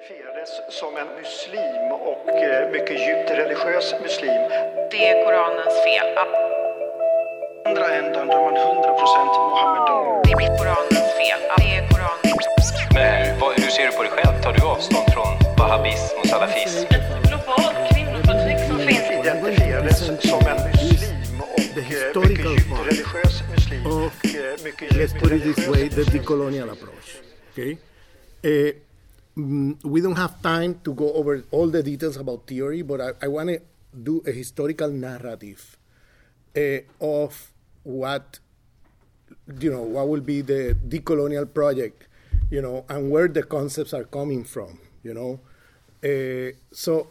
identifierades som en muslim och eh, mycket djupt religiös muslim. Det är Koranens fel. andra ändan då är man 100% Mohammedan. Det är Koranens fel. Det är Koranens Men vad, hur ser du på dig själv? Tar du avstånd från wahhabism och salafism? Ett globalt kvinnoförtryck som finns. Identifierades som en muslim och the eh, mycket historical djupt part religiös muslim. of, och, eh, mycket let's put it this way, the decolonial approach. Okay, uh, we don't have time to go over all the details about theory, but I, I want to do a historical narrative uh, of what you know what will be the decolonial project, you know, and where the concepts are coming from, you know. Uh, so,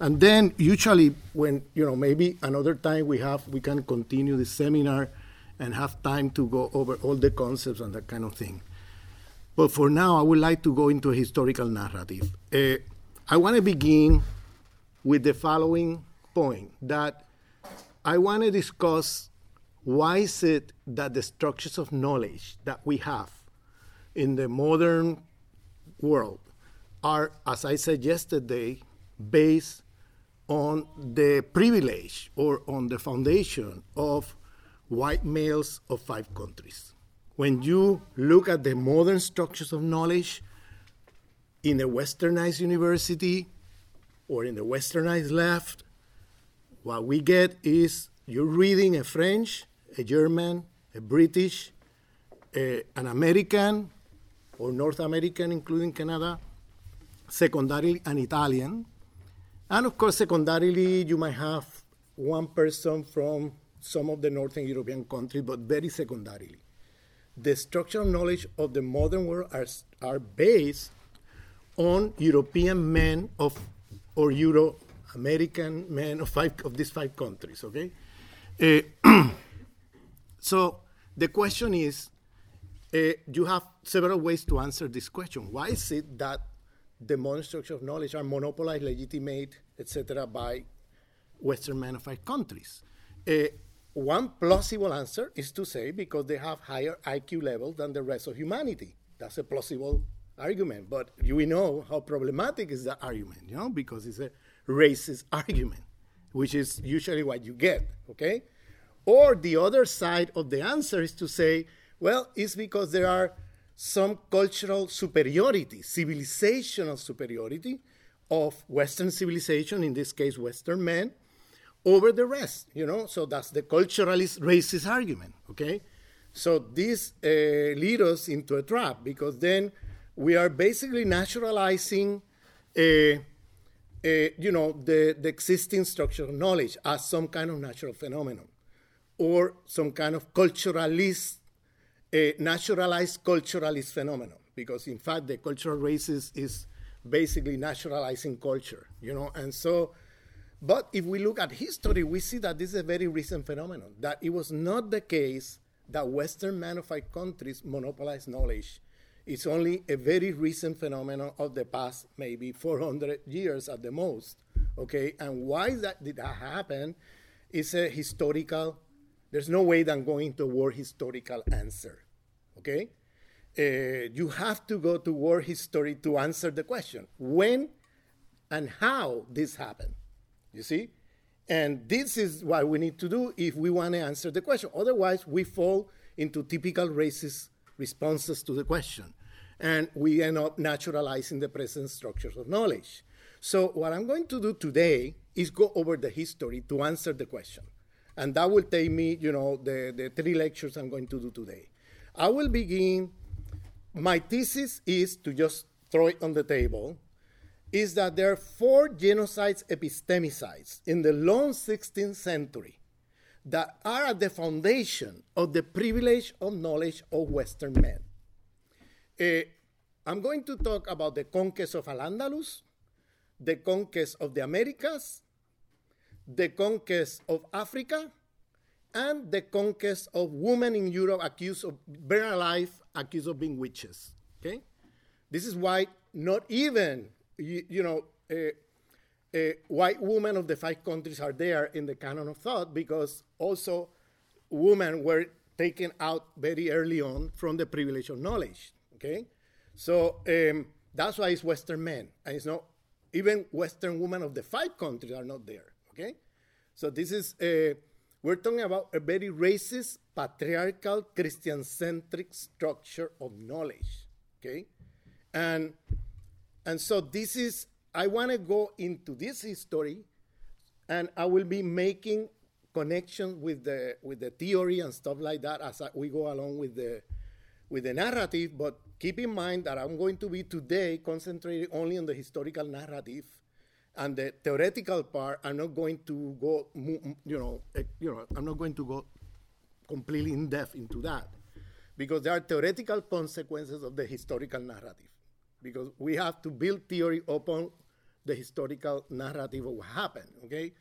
and then usually when you know maybe another time we have we can continue the seminar and have time to go over all the concepts and that kind of thing. But for now, I would like to go into a historical narrative. Uh, I want to begin with the following point that I want to discuss why is it that the structures of knowledge that we have in the modern world are, as I said yesterday, based on the privilege or on the foundation of white males of five countries. When you look at the modern structures of knowledge in a westernized university or in the westernized left, what we get is you're reading a French, a German, a British, a, an American, or North American, including Canada, secondarily an Italian, and of course, secondarily, you might have one person from some of the Northern European countries, but very secondarily. The structural knowledge of the modern world are, are based on European men of or Euro American men of five of these five countries. Okay, Uh, so the question is, uh, you have several ways to answer this question. Why is it that the modern structure of knowledge are monopolized, legitimate, etc., by Western men of five countries? Uh, one plausible answer is to say because they have higher IQ level than the rest of humanity. That's a plausible argument, but we know how problematic is that argument, you know, because it's a racist argument, which is usually what you get, okay? Or the other side of the answer is to say, well, it's because there are some cultural superiority, civilizational superiority of Western civilization, in this case, Western men, over the rest, you know? So that's the culturalist racist argument, okay? So this uh, leads us into a trap because then we are basically naturalizing, uh, uh, you know, the, the existing structure of knowledge as some kind of natural phenomenon or some kind of culturalist, uh, naturalized culturalist phenomenon. Because in fact, the cultural racist is basically naturalizing culture, you know, and so. But if we look at history, we see that this is a very recent phenomenon. That it was not the case that Western manufactured countries monopolize knowledge. It's only a very recent phenomenon of the past, maybe 400 years at the most. Okay, and why that did that happen? Is a historical. There's no way that I'm going to war historical answer. Okay, uh, you have to go to war history to answer the question when and how this happened. You see? And this is what we need to do if we want to answer the question. Otherwise, we fall into typical racist responses to the question. And we end up naturalizing the present structures of knowledge. So, what I'm going to do today is go over the history to answer the question. And that will take me, you know, the, the three lectures I'm going to do today. I will begin. My thesis is to just throw it on the table is that there are four genocides epistemicides in the long 16th century that are at the foundation of the privilege of knowledge of Western men. Uh, I'm going to talk about the conquest of Al-Andalus, the conquest of the Americas, the conquest of Africa, and the conquest of women in Europe accused of being alive, accused of being witches. Okay, this is why not even you, you know, uh, uh, white women of the five countries are there in the canon of thought because also women were taken out very early on from the privilege of knowledge. Okay, so um, That's why it's Western men, and it's not even Western women of the five countries are not there. Okay, so this is a, we're talking about a very racist, patriarchal, Christian-centric structure of knowledge. Okay, and and so this is I want to go into this history, and I will be making connections with the with the theory and stuff like that as I, we go along with the with the narrative. But keep in mind that I'm going to be today concentrating only on the historical narrative, and the theoretical part. I'm not going to go, you know, eh, you know, I'm not going to go completely in depth into that because there are theoretical consequences of the historical narrative because we have to build theory upon the historical narrative of what happened okay?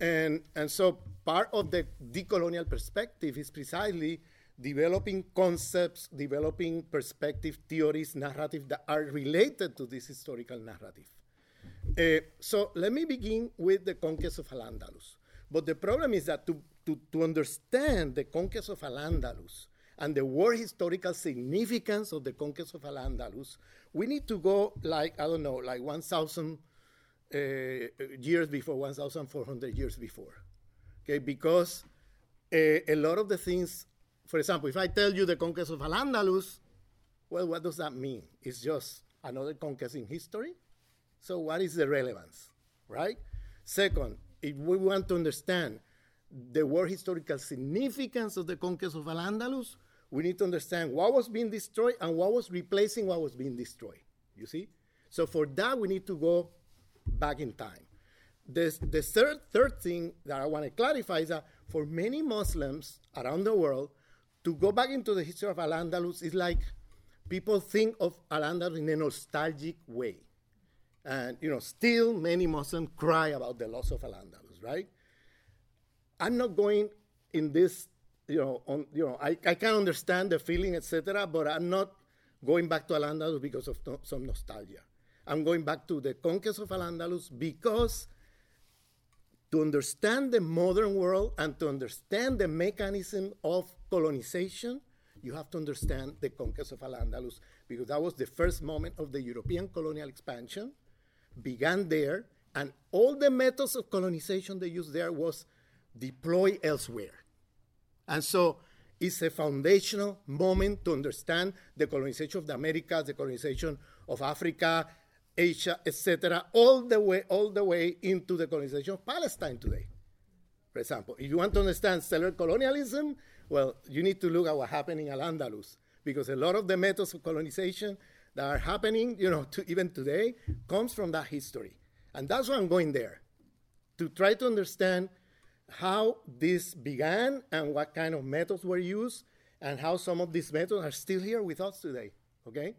And and so part of the decolonial perspective is precisely developing concepts developing perspective theories narrative that are related to this historical narrative. Uh, so let me begin with the conquest of al-andalus. But the problem is that to, to, to understand the conquest of al-andalus and the war historical significance of the conquest of Al-Andalus, we need to go like, I don't know, like 1,000 uh, years before, 1,400 years before. Okay, because uh, a lot of the things, for example, if I tell you the conquest of Al-Andalus, well, what does that mean? It's just another conquest in history? So what is the relevance, right? Second, if we want to understand the world historical significance of the conquest of Al-Andalus, we need to understand what was being destroyed and what was replacing what was being destroyed. You see? So for that, we need to go back in time. This, the third, third thing that I want to clarify is that for many Muslims around the world, to go back into the history of Al Andalus is like people think of Al Andalus in a nostalgic way. And, you know, still many Muslims cry about the loss of Al Andalus, right? I'm not going in this you know, on, you know, I, I can understand the feeling, etc., but I'm not going back to Al-Andalus because of no, some nostalgia. I'm going back to the conquest of Al-Andalus because to understand the modern world and to understand the mechanism of colonization, you have to understand the conquest of Al-Andalus because that was the first moment of the European colonial expansion, began there, and all the methods of colonization they used there was deployed elsewhere. And so it's a foundational moment to understand the colonization of the Americas, the colonization of Africa, Asia, etc., all the way, all the way into the colonization of Palestine today. For example, if you want to understand settler colonialism, well, you need to look at what happened in Al-Andalus, because a lot of the methods of colonization that are happening, you know, to even today, comes from that history. And that's why I'm going there, to try to understand how this began and what kind of methods were used and how some of these methods are still here with us today. Okay,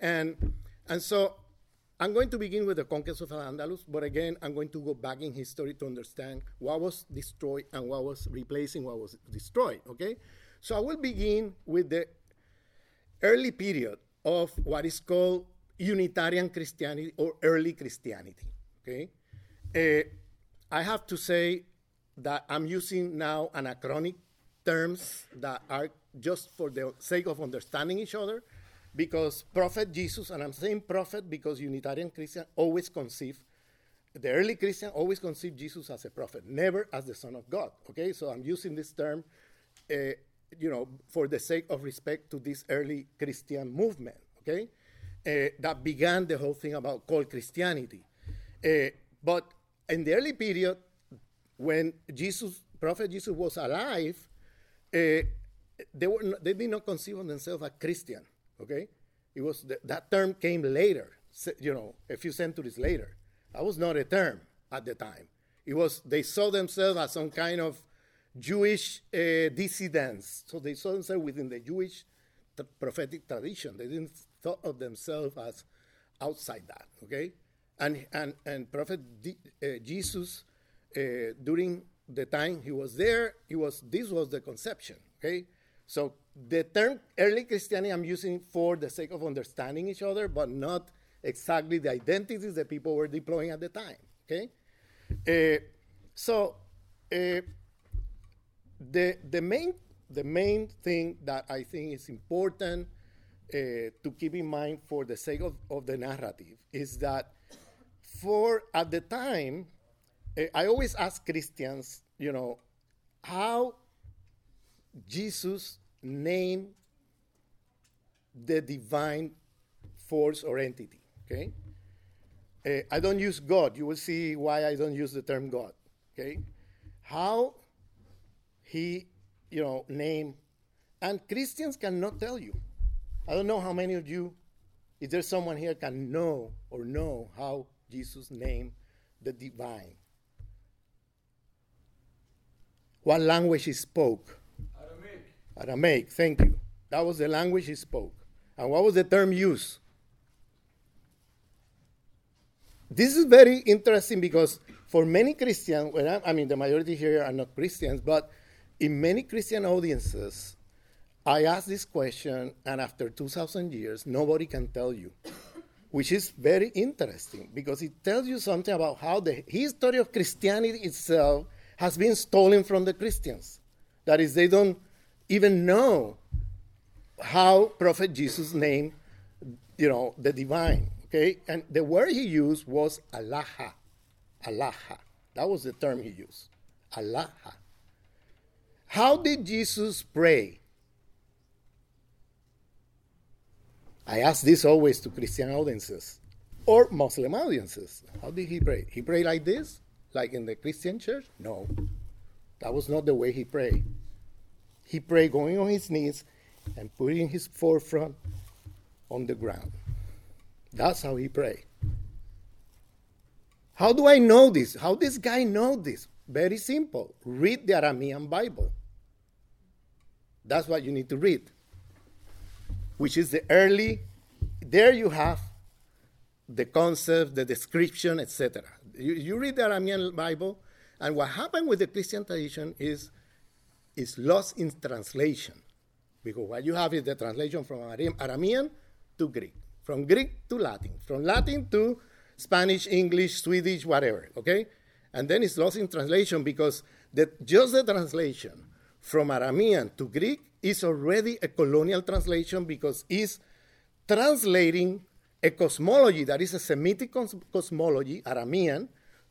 and and so I'm going to begin with the conquest of Al-Andalus, but again, I'm going to go back in history to understand what was destroyed and what was replacing what was destroyed. Okay, so I will begin with the early period of what is called Unitarian Christianity or early Christianity. Okay, uh, I have to say that I'm using now anachronic terms that are just for the sake of understanding each other because prophet jesus and i'm saying prophet because unitarian christian always conceive the early christian always conceived jesus as a prophet never as the son of god okay? So i'm using this term uh, you know for the sake of respect to this early christian movement okay? Uh, that began the whole thing about called christianity. Uh, but in the early period when Jesus, Prophet Jesus was alive, uh, they, were they did not conceive of themselves as Christian. Okay, it was the, that term came later, you know, a few centuries later. That was not a term at the time. It was they saw themselves as some kind of Jewish uh, dissidents. So they saw themselves within the Jewish prophetic tradition. They didn't thought of themselves as outside that. Okay, and and and Prophet D- uh, Jesus uh, during the time he was there, he was this was the conception. Okay, so the term early Christianity I'm using for the sake of understanding each other, but not exactly the identities that people were deploying at the time. Okay, uh, so uh, the the main the main thing that I think is important to keep in mind for the sake of, of the narrative is that for at the time, uh, I always ask Christians, you know, how Jesus named the divine force or entity. Okay, uh, I don't use God. You will see why I don't use the term God. Okay, how he, you know, name, and Christians cannot tell you. I don't know how many of you, if there's someone here, can know or know how Jesus named the divine. What language he spoke? Aramaic. Aramaic, thank you. That was the language he spoke. And what was the term used? This is very interesting because for many Christians, well, I, I mean, the majority here are not Christians, but in many Christian audiences, I ask this question, and after 2,000 years, nobody can tell you, which is very interesting because it tells you something about how the history of Christianity itself has been stolen from the Christians. That is, they don't even know how Prophet Jesus named, you know, the divine. Okay, and the word he used was Allah. Allah. That was the term he used. Allah. How did Jesus pray? I ask this always to Christian audiences or Muslim audiences. How did he pray? He prayed like this, like in the Christian church? No. That was not the way he prayed. He prayed going on his knees and putting his forefront on the ground. That's how he prayed. How do I know this? How this guy know this? Very simple. Read the Aramean Bible. That's what you need to read. Which is the early there you have the concept, the description, etc. You, you read the Aramean Bible, and what happened with the Christian tradition is is lost in translation. Because what you have is the translation from Aramean to Greek, from Greek to Latin, from Latin to Spanish, English, Swedish, whatever, okay? And then it's lost in translation because the, just the translation from Aramean to Greek is already a colonial translation because it's translating a cosmology that is a Semitic cos- cosmology, Aramean,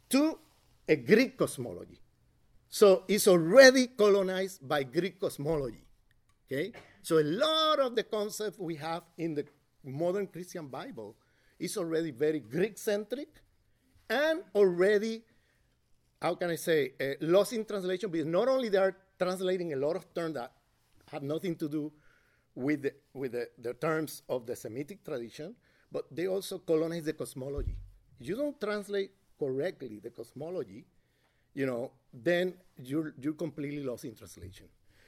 to a Greek cosmology. So it's already colonized by Greek cosmology. Okay? So a lot of the concepts we have in the modern Christian Bible is already very Greek centric and already, how can I say, uh, lost in translation because not only they are translating a lot of terms that have nothing to do with the, with the, the terms of the Semitic tradition, but they also colonize the cosmology. If you don't translate correctly the cosmology, you know, then you're, you're completely lost in translation.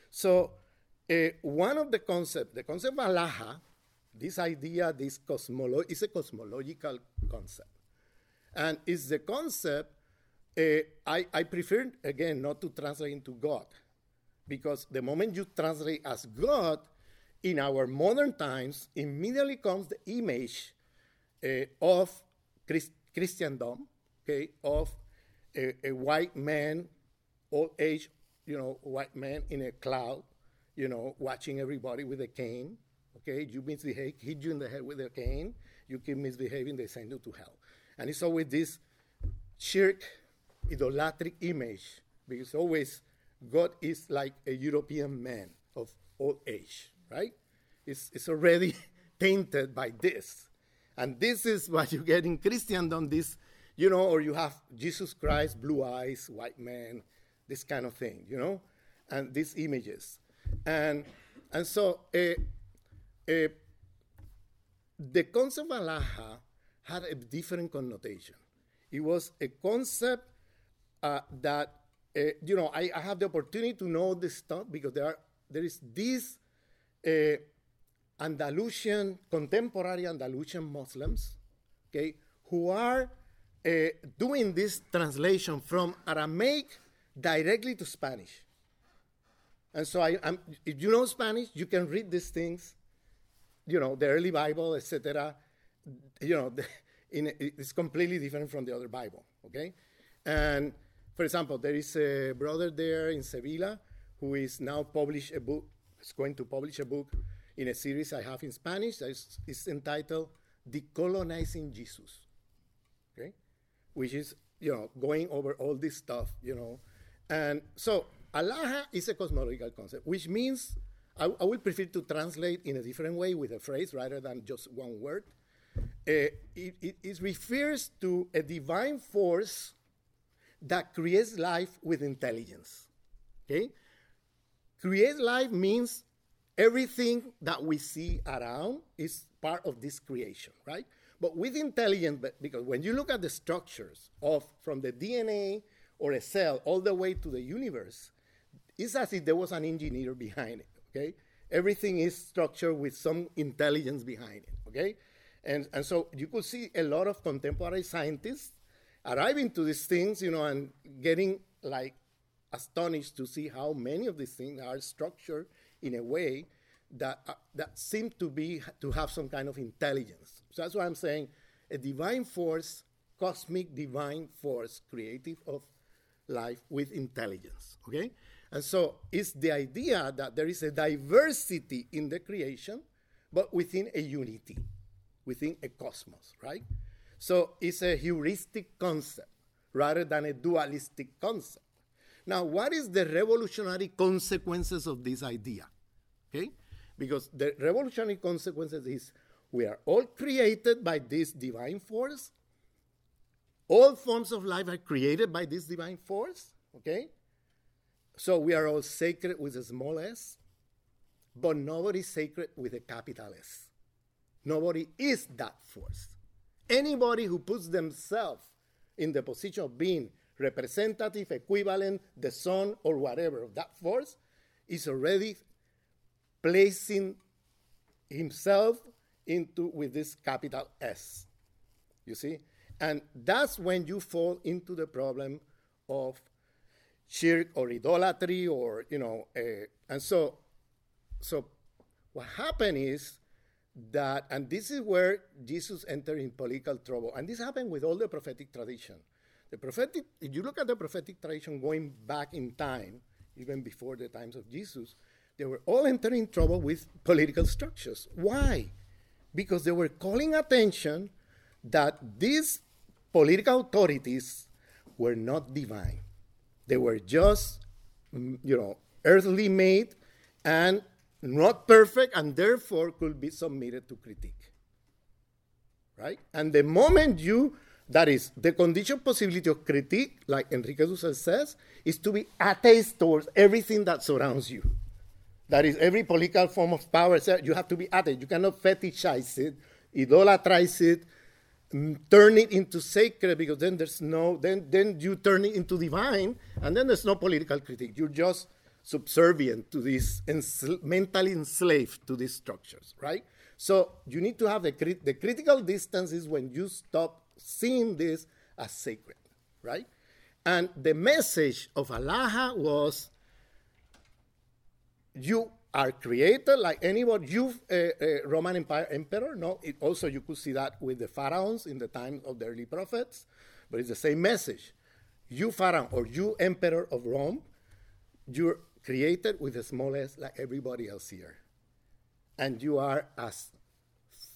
So uh, one of the concepts, the concept of Alaha, this idea, this cosmology, is a cosmological concept. And it's the concept, uh, I, I prefer, again, not to translate into God, because the moment you translate as God, in our modern times, immediately comes the image uh, of Christ- Christendom, okay, of a, a, white man, old age, you know, white man in a cloud, you know, watching everybody with a cane. Okay, you misbehave, hit you in the head with a cane, you keep misbehaving, they send you to hell. And it's always this shirk, idolatric image, because always God is like a European man of old age, right? It's, it's already tainted by this. And this is what you get in Christendom, this, you know, or you have Jesus Christ, blue eyes, white man, this kind of thing, you know, and these images. And, and so uh, uh, the concept of Alaha had a different connotation. It was a concept uh, that, uh, you know, I, I, have the opportunity to know this stuff because there, are, there is this uh, Andalusian, contemporary Andalusian Muslims, okay, who are uh, doing this translation from Aramaic directly to Spanish. And so, I, I'm, if you know Spanish, you can read these things, you know, the early Bible, etc. You know, the, in, it's completely different from the other Bible, okay? And for example, there is a brother there in Sevilla who is now published a book, is going to publish a book in a series I have in Spanish that is, is entitled Decolonizing Jesus. Okay? Which is, you know, going over all this stuff, you know. And so Alaha is a cosmological concept, which means I, I will prefer to translate in a different way with a phrase rather than just one word. Uh, it, it, it refers to a divine force that creates life with intelligence. Okay? Create life means everything that we see around is part of this creation, right? But with intelligence, because when you look at the structures of from the DNA or a cell all the way to the universe, it's as if there was an engineer behind it, okay? Everything is structured with some intelligence behind it, okay? And, and so you could see a lot of contemporary scientists arriving to these things, you know, and getting like astonished to see how many of these things are structured in a way that uh, that seem to be to have some kind of intelligence. So that's why I'm saying a divine force, cosmic divine force, creative of life with intelligence. Okay, and so it's the idea that there is a diversity in the creation, but within a unity, within a cosmos, right? So it's a heuristic concept rather than a dualistic concept. Now, what is the revolutionary consequences of this idea? Okay? Because the revolutionary consequences is we are all created by this divine force. All forms of life are created by this divine force. Okay? So we are all sacred with a small s, but nobody is sacred with a capital S. Nobody is that force. Anybody who puts themselves in the position of being representative, equivalent, the son, or whatever of that force is already placing himself into with this capital S. You see? And that's when you fall into the problem of shirk or idolatry or, you know, uh, and so, so what happened is that, and this is where Jesus entered in political trouble. And this happened with all the prophetic tradition. The prophetic, if you look at the prophetic tradition going back in time, even before the times of Jesus, they were all entering trouble with political structures. Why? Because they were calling attention that these political authorities were not divine. They were just, mm, you know, earthly made and not perfect, and therefore could be submitted to critique. Right? And the moment you, that is, the condition possibility of critique, like Enrique Dussel says, is to be atheist towards everything that surrounds you. That is, every political form of power, you have to be atheist. You cannot fetishize it, idolatrize it, mm, turn it into sacred because then there's no then then you turn it into divine and then there's no political critique you're just subservient to this ensl- mentally enslaved to these structures right so you need to have the, crit- the critical distance is when you stop seeing this as sacred right and the message of Alaha was you are created like anybody. You, uh, uh, Roman Empire emperor. No, it also you could see that with the pharaohs in the times of the early prophets, but it's the same message. You pharaoh or you emperor of Rome, you're created with the smallest like everybody else here, and you are as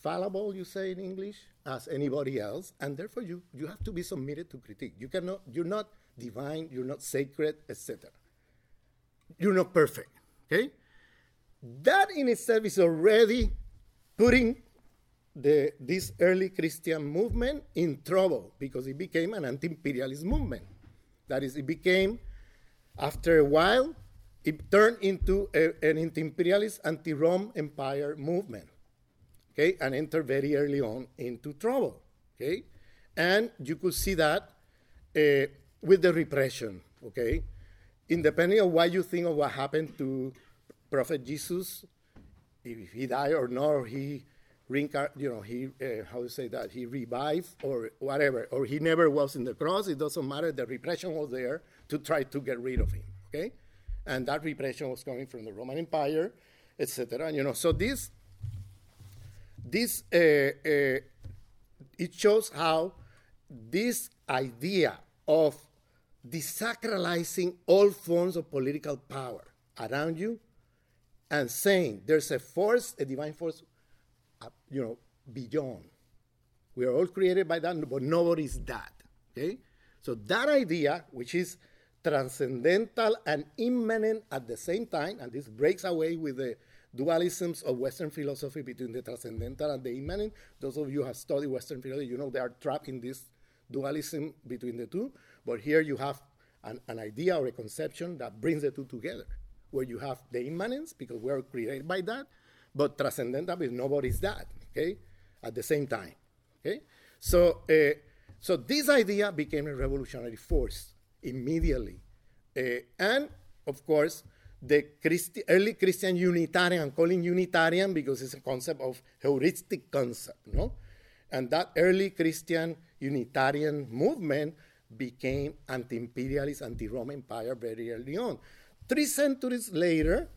fallible, you say in English, as anybody else, and therefore you you have to be submitted to critique. You cannot. You're not divine. You're not sacred, etc. You're not perfect. Okay that in itself is already putting the, this early Christian movement in trouble because it became an anti imperialist movement. That is, it became, after a while, it turned into a, an anti imperialist, anti Rome Empire movement. Okay, and enter very early on into trouble. Okay, and you could see that uh, with the repression. Okay, independing of what you think of what happened to Prophet Jesus, if he died or not, or he reincar- you know, he uh, how to say that he revived or whatever, or he never was in the cross. It doesn't matter. The repression was there to try to get rid of him. Okay, and that repression was coming from the Roman Empire, etc. You know, so this this uh, uh, it shows how this idea of desacralizing all forms of political power around you and saying there's a force, a divine force, uh, you know, beyond. We are all created by that, but nobody is that. Okay? So that idea, which is transcendental and immanent at the same time, and this breaks away with the dualisms of Western philosophy between the transcendental and the immanent. Those of you who have studied Western philosophy, you know they are trapped in this dualism between the two. But here you have an, an idea or a conception that brings the two together, where you have the immanence, because we are created by that, but transcendental because nobody's that, okay, at the same time. Okay? So, uh, so this idea became a revolutionary force immediately. Uh, and of course, the Christi- early Christian Unitarian, I'm calling Unitarian because it's a concept of heuristic concept, no? And that early Christian Unitarian movement became anti-imperialist, anti-Roman Empire very early on. Three centuries later,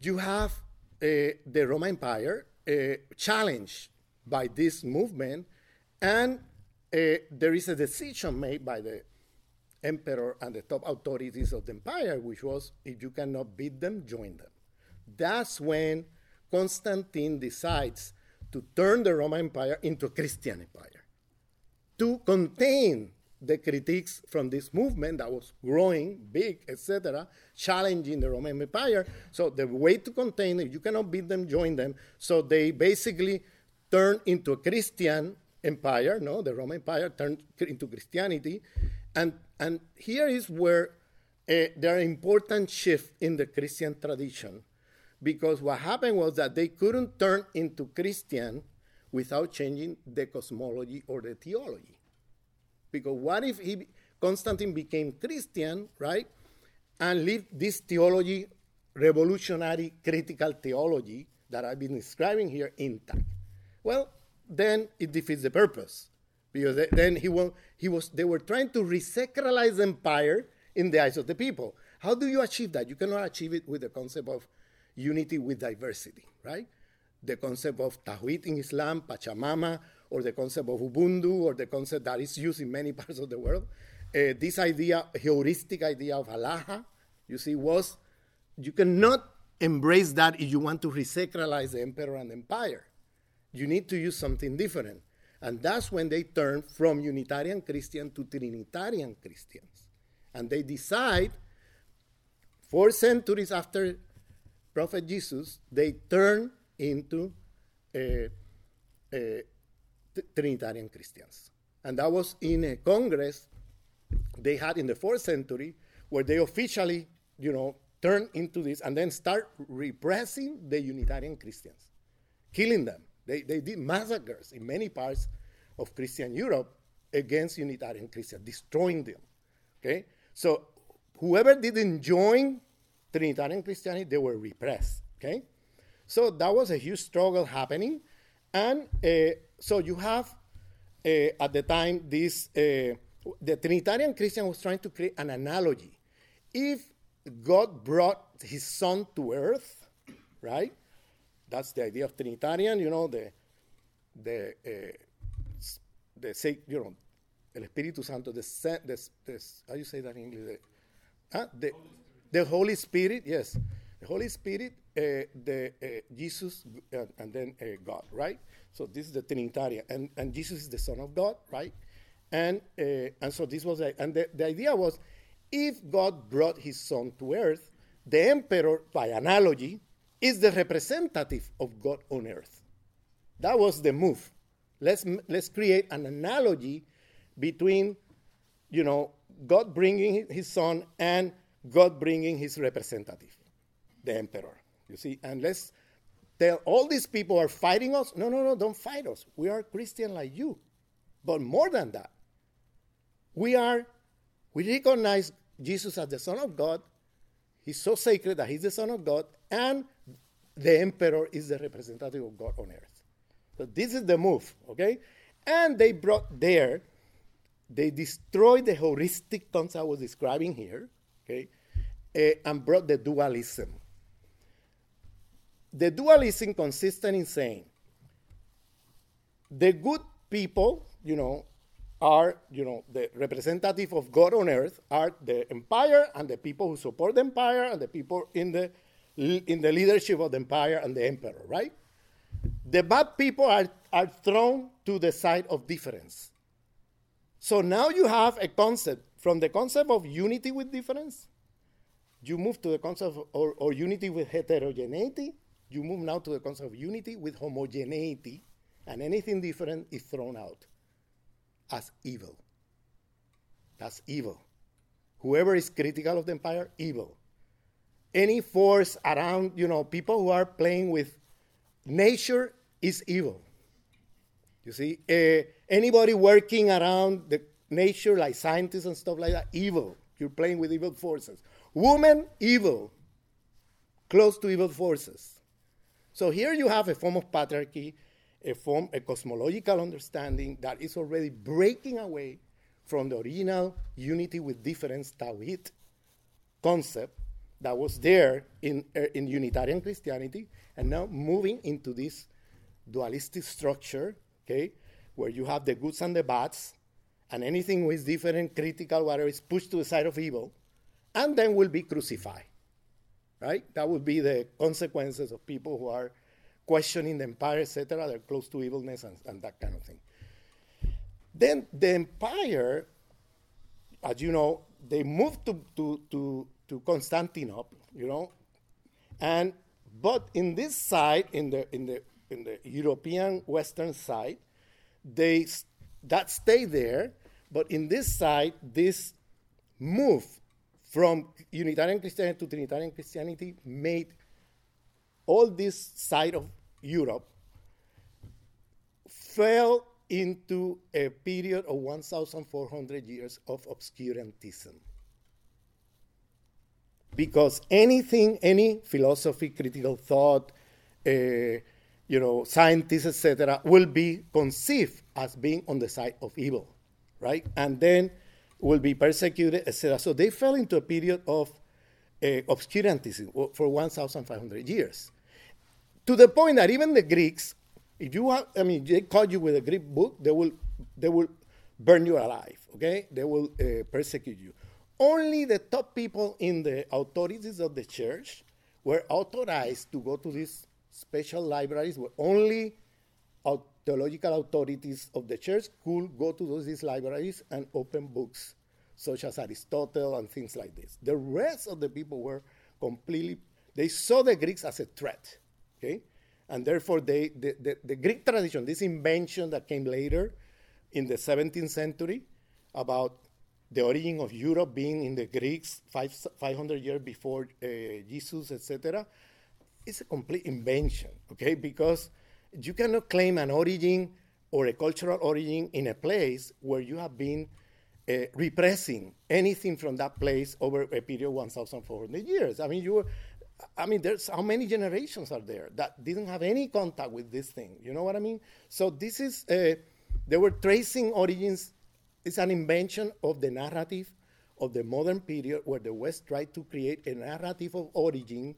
you have uh, the Roman Empire uh, challenged by this movement, and uh, there is a decision made by the emperor and the top authorities of the empire, which was if you cannot beat them, join them. That's when Constantine decides to turn the Roman Empire into a Christian empire to contain the critiques from this movement that was growing big, etc., challenging the Roman Empire. So the way to contain it, you cannot beat them, join them. So they basically turned into a Christian empire. No, the Roman Empire turned into Christianity, and and here is where uh, there are important shifts in the Christian tradition, because what happened was that they couldn't turn into Christian without changing the cosmology or the theology. Because what if he, Constantine became Christian, right, and lived this theology, revolutionary critical theology that I've been describing here intact? Well, then it defeats the purpose because then he, will, he was, they were trying to resacralize empire in the eyes of the people. How do you achieve that? You cannot achieve it with the concept of unity with diversity, right? The concept of Tawhid in Islam, Pachamama, or the concept of Ubuntu, or the concept that is used in many parts of the world. Uh, this idea, heuristic idea of Allah, you see, was you cannot embrace that if you want to resacralize the emperor and empire. You need to use something different. And that's when they turn from Unitarian Christian to Trinitarian Christians. And they decide, four centuries after Prophet Jesus, they turn into uh, uh, Trinitarian Christians. And that was in a congress they had in the fourth century where they officially, you know, turned into this and then start repressing the Unitarian Christians, killing them. They, they did massacres in many parts of Christian Europe against Unitarian Christians, destroying them. Okay? So whoever didn't join Trinitarian Christianity, they were repressed. Okay? So that was a huge struggle happening. And uh, so you have uh, at the time this, uh, the Trinitarian Christian was trying to create an analogy. If God brought his son to earth, right? That's the idea of Trinitarian, you know, the, the, the say, you know, el Espíritu Santo, the, the, the how you say that in English? The, huh? the, the Holy Spirit, yes. The Holy Spirit, uh, the uh, Jesus, uh, and then God, right? So this is the Trinitarian, and, and Jesus is the Son of God, right? And and so this was, and the, the idea was, if God brought His Son to earth, the emperor, by analogy, is the representative of God on earth. That was the move. Let's let's create an analogy between, you know, God bringing His Son and God bringing His representative, the emperor. You see, and let's tell all these people are fighting us. No, no, no, don't fight us. We are Christian like you, but more than that, we are. We recognize Jesus as the Son of God. He's so sacred that He's the Son of God, and the emperor is the representative of God on earth. So this is the move, okay? And they brought there, they destroyed the heuristic concept I was describing here, okay, uh, and brought the dualism. The dualism consisted in saying the good people, you know, are, you know, the representative of God on earth are the empire and the people who support the empire and the people in the in the leadership of the empire and the emperor, right? The bad people are, are thrown to the side of difference. So now you have a concept from the concept of unity with difference, you move to the concept of, or, or unity with heterogeneity, you move now to the concept of unity with homogeneity, and anything different is thrown out as evil. That's evil. Whoever is critical of the empire, evil. Any force around, you know, people who are playing with nature is evil. You see, uh, anybody working around the nature, like scientists and stuff like that, evil. You're playing with evil forces. Woman, evil. Close to evil forces. So here you have a form of patriarchy, a form, a cosmological understanding that is already breaking away from the original unity with difference Tawhid concept that was there in, uh, in Unitarian Christianity, and now moving into this dualistic structure, okay, where you have the goods and the bads, and anything who is different, critical, whatever, is pushed to the side of evil, and then will be crucified. Right? That would be the consequences of people who are questioning the empire, etc. They're close to evilness and, and that kind of thing. Then the empire, as you know, they moved to, to, to, to Constantinople, you know, and but in this side, in the in the in the European Western side, they that stay there, but in this side, this move from Unitarian Christianity to Trinitarian Christianity made all this side of Europe fell into a period of 1,400 years of obscurantism. Because anything, any philosophy, critical thought, uh, you know, scientists, etc., will be conceived as being on the side of evil, right? And then will be persecuted, etc. So they fell into a period of uh, obscurantism for 1,500 years, to the point that even the Greeks, if you have, I mean, they caught you with a Greek book, they will, they will burn you alive. Okay, they will uh, persecute you. Only the top people in the authorities of the church were authorized to go to these special libraries where only theological authorities of the church could go to those, these libraries and open books such as Aristotle and things like this. The rest of the people were completely, they saw the Greeks as a threat, okay? And therefore, they, the, the, the Greek tradition, this invention that came later in the 17th century about the origin of Europe being in the Greeks five, 500 years before uh, Jesus, etc., is a complete invention, okay? Because you cannot claim an origin or a cultural origin in a place where you have been uh, repressing anything from that place over a period of 1,400 years. I mean, you were, I mean, there's how many generations are there that didn't have any contact with this thing? You know what I mean? So this is, uh, they were tracing origins. It's an invention of the narrative of the modern period where the West tried to create a narrative of origin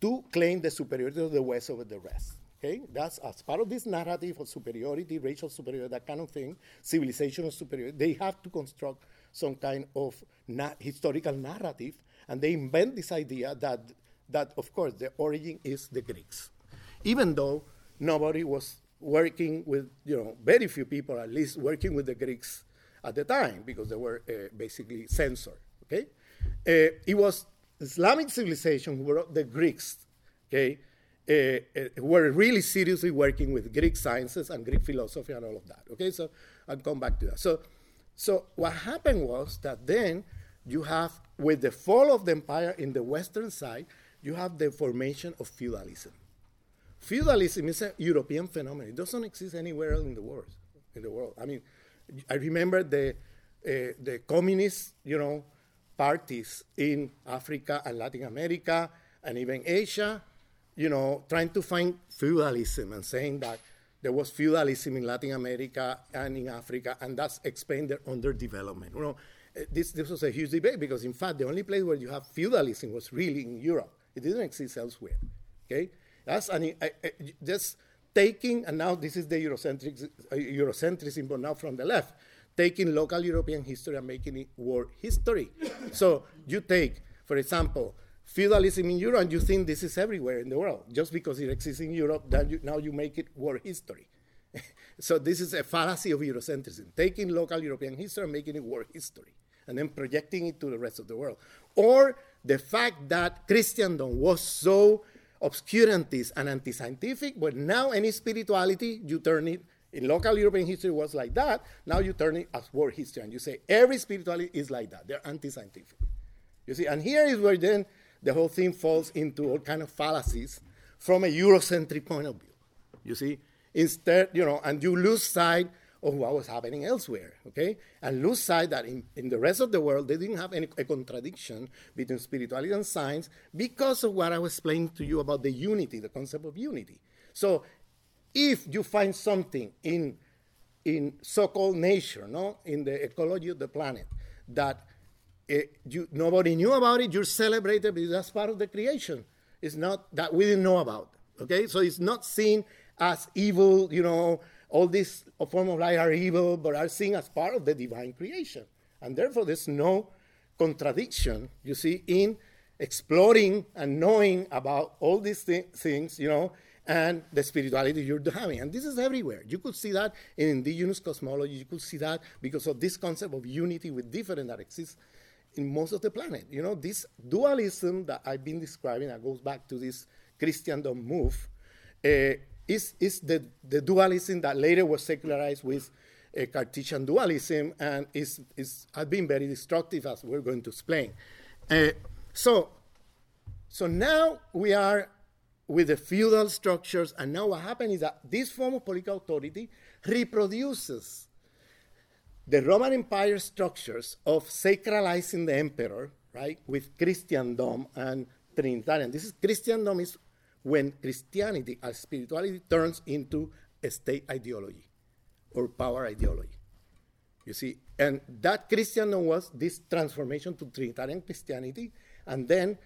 to claim the superiority of the West over the rest. Okay, that's as part of this narrative of superiority, racial superiority, that kind of thing, civilizational superiority. They have to construct some kind of na- historical narrative, and they invent this idea that that of course the origin is the Greeks, even though nobody was working with you know very few people at least working with the Greeks at the time because they were uh, basically censored. Okay, uh, it was Islamic civilization who were the Greeks. Okay uh, uh, were really seriously working with Greek sciences and Greek philosophy and all of that. Okay, so I'll come back to that. So, so what happened was that then you have, with the fall of the empire in the western side, you have the formation of feudalism. Feudalism is a European phenomenon. It doesn't exist anywhere else in the world. In the world, I mean, I remember the uh, the communist, you know, parties in Africa and Latin America and even Asia you know, trying to find feudalism and saying that there was feudalism in Latin America and in Africa, and that's explained their underdevelopment. You know, eh, this, this was a huge debate because, in fact, the only place where you have feudalism was really in Europe. It didn't exist elsewhere. Okay, that's an, I, I, just taking, and now this is the Eurocentric, uh, Eurocentrism, but now from the left, taking local European history and making it world history. so you take, for example, feudalism in Europe and you think this is everywhere in the world. Just because it exists in Europe, you, now you make it world history. so this is a fallacy of Eurocentrism, taking local European history and making it world history, and then projecting it to the rest of the world. Or the fact that Christendom was so obscurantist and anti-scientific, but now any spirituality, you turn it, in local European history was like that, now you turn it as world history, and you say every spirituality is like that, they're anti-scientific. You see, and here is where then the whole thing falls into all kind of fallacies from a Eurocentric point of view. You see, instead, you know, and you lose sight of what was happening elsewhere, okay? And lose sight that in, in the rest of the world, they didn't have any a contradiction between spirituality and science because of what I was explaining to you about the unity, the concept of unity. So if you find something in, in so-called nature, no, in the ecology of the planet, that uh, you, nobody knew about it, you're celebrated because that's part of the creation. It's not that we didn't know about, okay? So it's not seen as evil, you know, all these forms of life are evil, but are seen as part of the divine creation. And therefore, there's no contradiction, you see, in exploring and knowing about all these th- things, you know, and the spirituality you're having. And this is everywhere. You could see that in indigenous cosmology. You could see that because of this concept of unity with different that exists in most of the planet. You know, this dualism that I've been describing that goes back to this Christendom move uh, is, is the, the dualism that later was secularized with uh, Cartesian dualism and is, is, has been very destructive, as we're going to explain. Uh, so, so now we are with the feudal structures, and now what happens is that this form of political authority reproduces the Roman Empire structures of sacralizing the emperor, right, with Christendom and Trinitarian. This is Christendom is when Christianity as spirituality turns into a state ideology or power ideology. You see, and that Christendom was this transformation to Trinitarian Christianity, and then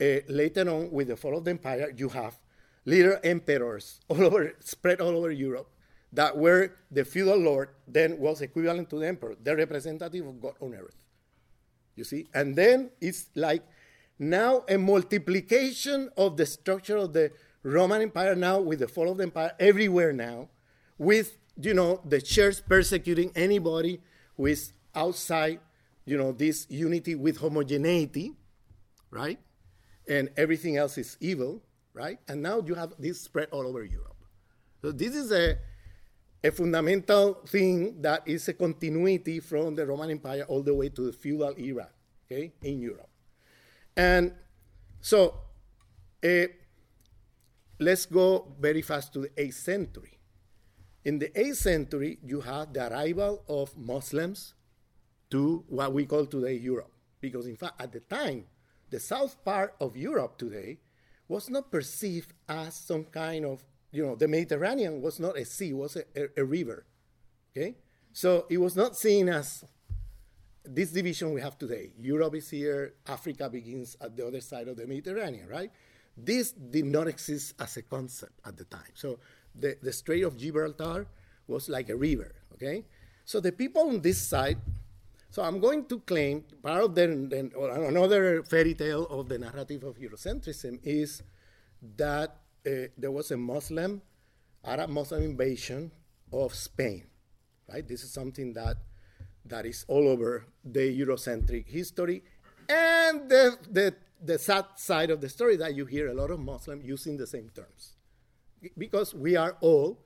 uh, later on, with the fall of the empire, you have little emperors all over, spread all over Europe, that were the feudal lord then was equivalent to the emperor, the representative of God on earth. You see? And then it's like now a multiplication of the structure of the Roman Empire now with the fall of the empire everywhere now, with you know the church persecuting anybody who is outside, you know, this unity with homogeneity, right? And everything else is evil, right? And now you have this spread all over Europe. So this is a a fundamental thing that is a continuity from the Roman Empire all the way to the feudal era, okay, in Europe. And so uh, let's go very fast to the 8th century. In the 8th century, you have the arrival of Muslims to what we call today Europe. Because, in fact, at the time, the south part of Europe today was not perceived as some kind of you know, the Mediterranean was not a sea, was a, a, a, river. Okay? So it was not seen as this division we have today. Europe is here, Africa begins at the other side of the Mediterranean, right? This did not exist as a concept at the time. So the, the Strait of Gibraltar was like a river, okay? So the people on this side, so I'm going to claim part of the, the another fairy tale of the narrative of Eurocentrism is that uh, there was a Muslim, Arab Muslim invasion of Spain, right? This is something that that is all over the Eurocentric history, and the, the the sad side of the story that you hear a lot of Muslims using the same terms, because we are all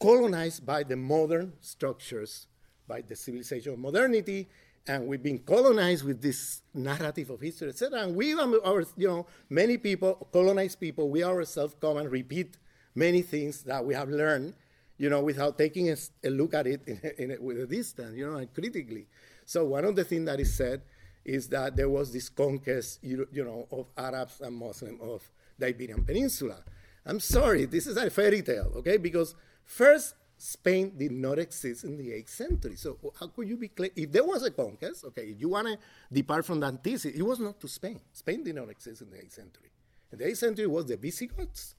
colonized by the modern structures, by the civilization of modernity, and we've been colonized with this narrative of history, etc. And we, um, our, you know, many people, colonized people, we ourselves come and repeat many things that we have learned, you know, without taking a, a look at it in, in with a distance, you know, and critically. So one of the things that is said is that there was this conquest, you, you know, of Arabs and Muslims of the Iberian Peninsula. I'm sorry, this is a fairy tale, okay? Because first, Spain did not exist in the 8th century. So how could you be clear? If there was a conquest, okay, if you want to depart from that thesis, it was not to Spain. Spain did not exist in the 8th century. In the 8th century was the Visigoths,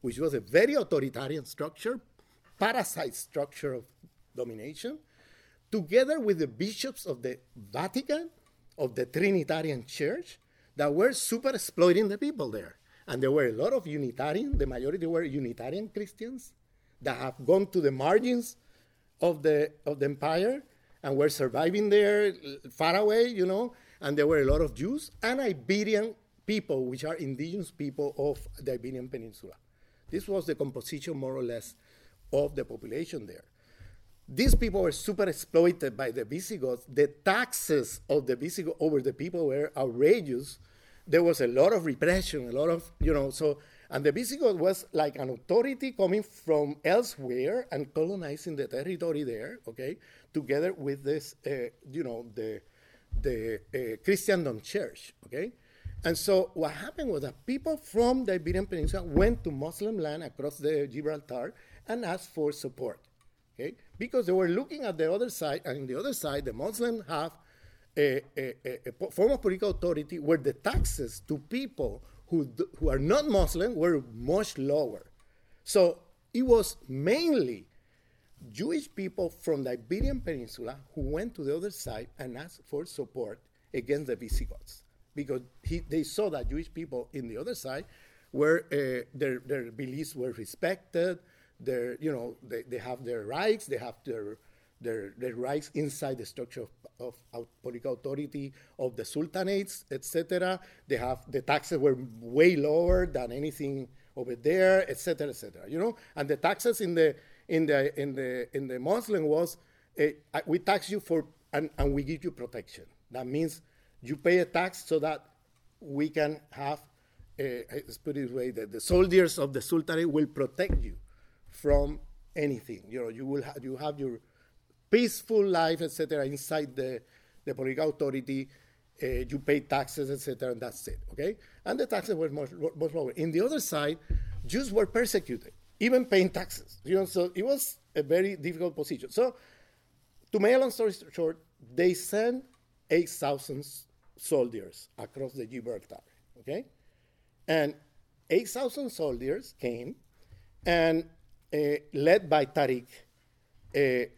which was a very authoritarian structure, parasite structure of domination, together with the bishops of the Vatican, of the Trinitarian Church, that were super exploiting the people there. And there were a lot of Unitarian, the majority were Unitarian Christians that have gone to the margins of the, of the empire and were surviving there far away, you know. And there were a lot of Jews and Iberian people, which are indigenous people of the Iberian Peninsula. This was the composition, more or less, of the population there. These people were super exploited by the Visigoths. The taxes of the Visigoths over the people were outrageous. There was a lot of repression, a lot of, you know, so, and the Visigoth was like an authority coming from elsewhere and colonizing the territory there, okay, together with this, uh, you know, the, the uh, Christendom church, okay? And so what happened was that people from the Iberian Peninsula went to Muslim land across the Gibraltar and asked for support, okay? Because they were looking at the other side, and on the other side, the Muslims have a, a, a, form of political authority where the taxes to people who, who are not Muslim were much lower. So it was mainly Jewish people from the Iberian Peninsula who went to the other side and asked for support against the Visigoths because he, they saw that Jewish people in the other side were uh, their, their beliefs were respected. Their, you know, they, they have their rights. They have their their, their rights inside the structure of, of, of political authority of the sultanates, etc. They have the taxes were way lower than anything over there, etc., etc. You know, and the taxes in the in the in the in the Muslim was uh, we tax you for and, and we give you protection. That means you pay a tax so that we can have, uh, let's put it this way, that the soldiers of the sultanate will protect you from anything. You know, you will ha- you have your peaceful life, etc., inside the, the political authority. Uh, you pay taxes, etc., and that's it. Okay, and the taxes were much, much lower. In the other side, Jews were persecuted, even paying taxes. You know, so it was a very difficult position. So, to make a long story short, they sent eight thousand soldiers across the Gibraltar. Okay, and eight thousand soldiers came, and led by Tariq. Uh,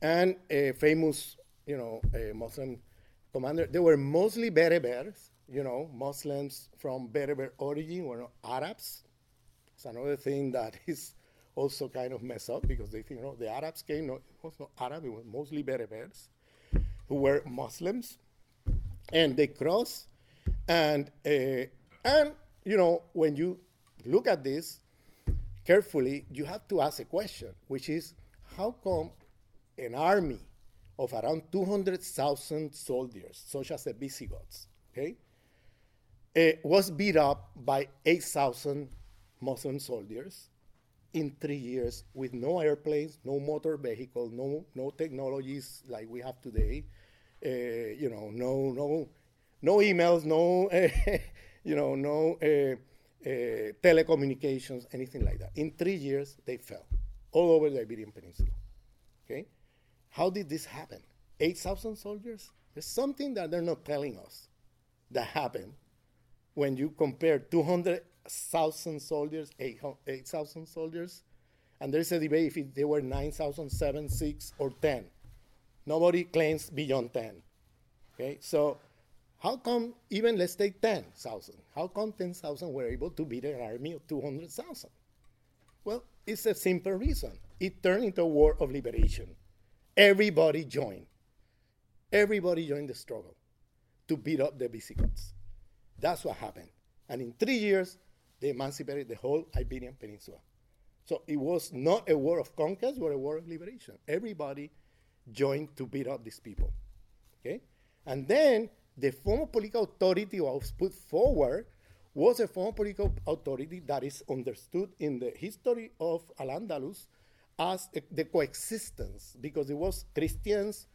and a famous, you know, Muslim commander. They were mostly Berbers, you know, Muslims from Berber origin were not Arabs. It's another thing that is also kind of messed up because they think, you know, the Arabs came, no, it was not Arab, it was mostly Berbers who were Muslims. And they crossed, and, uh, and, you know, when you look at this carefully, you have to ask a question, which is, how come an army of around 200,000 soldiers, such as the Visigoths, okay, uh, was beat up by 8,000 Muslim soldiers in three years with no airplanes, no motor vehicle, no, no technologies like we have today, uh, you know, no, no, no emails, no, uh, you know, no Uh, telecommunications, anything like that. In three years, they fell all over the Iberian Peninsula. Okay? How did this happen? 8,000 soldiers? There's something that they're not telling us that happened when you compare 200,000 soldiers, 8,000 soldiers, and there's a debate if they were 9,000, 7, 6, or 10. Nobody claims beyond 10. Okay, so how come even let's take 10,000? How come 10,000 were able to beat an army of 200,000? Well, it's a simple reason. It turned into a war of liberation. Everybody joined. Everybody joined the struggle to beat up the Visigoths. That's what happened. And in three years, they emancipated the whole Iberian Peninsula. So it was not a war of conquest, but a war of liberation. Everybody joined to beat up these people. Okay? And then the form of political authority was put forward was a form of political authority that is understood in the history of Al-Andalus as a, the coexistence, because it was Christians,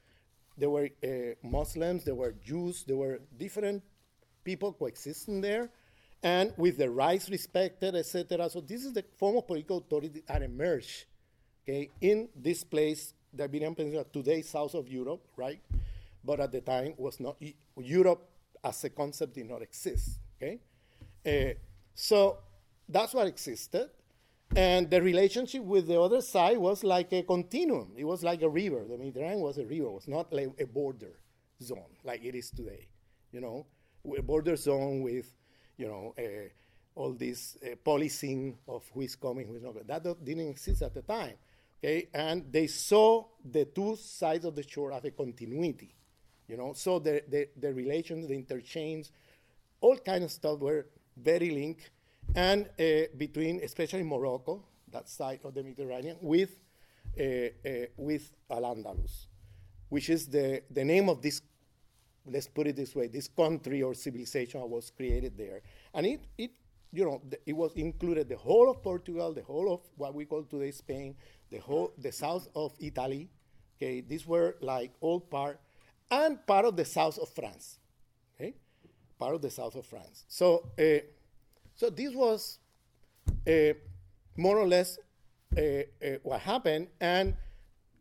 there were uh, Muslims, there were Jews, there were different people coexisting there, and with the rights respected, etc. So this is the form of political authority that emerged, okay, in this place, the Iberian Peninsula, today south of Europe, right? But at the time was not Europe as a concept did not exist, okay? Uh, so that's what existed. And the relationship with the other side was like a continuum. It was like a river. The Mediterranean was a river. It was not like a border zone like it is today. You know, with border zone with, you know, uh, all this uh, policing of who is coming, who is not. That didn't exist at the time. Okay, and they saw the two sides of the shore as a continuity. You know, so the the, the relations, the interchange, all kind of stuff were very linked, and uh, between especially Morocco, that side of the Mediterranean, with uh, uh, with Al Andalus, which is the the name of this. Let's put it this way: this country or civilization was created there, and it it you know it was included the whole of Portugal, the whole of what we call today Spain, the whole the south of Italy. Okay, these were like all part and part of the south of France. Okay, part of the south of France. So, uh, so this was uh, more or less uh, uh, what happened. And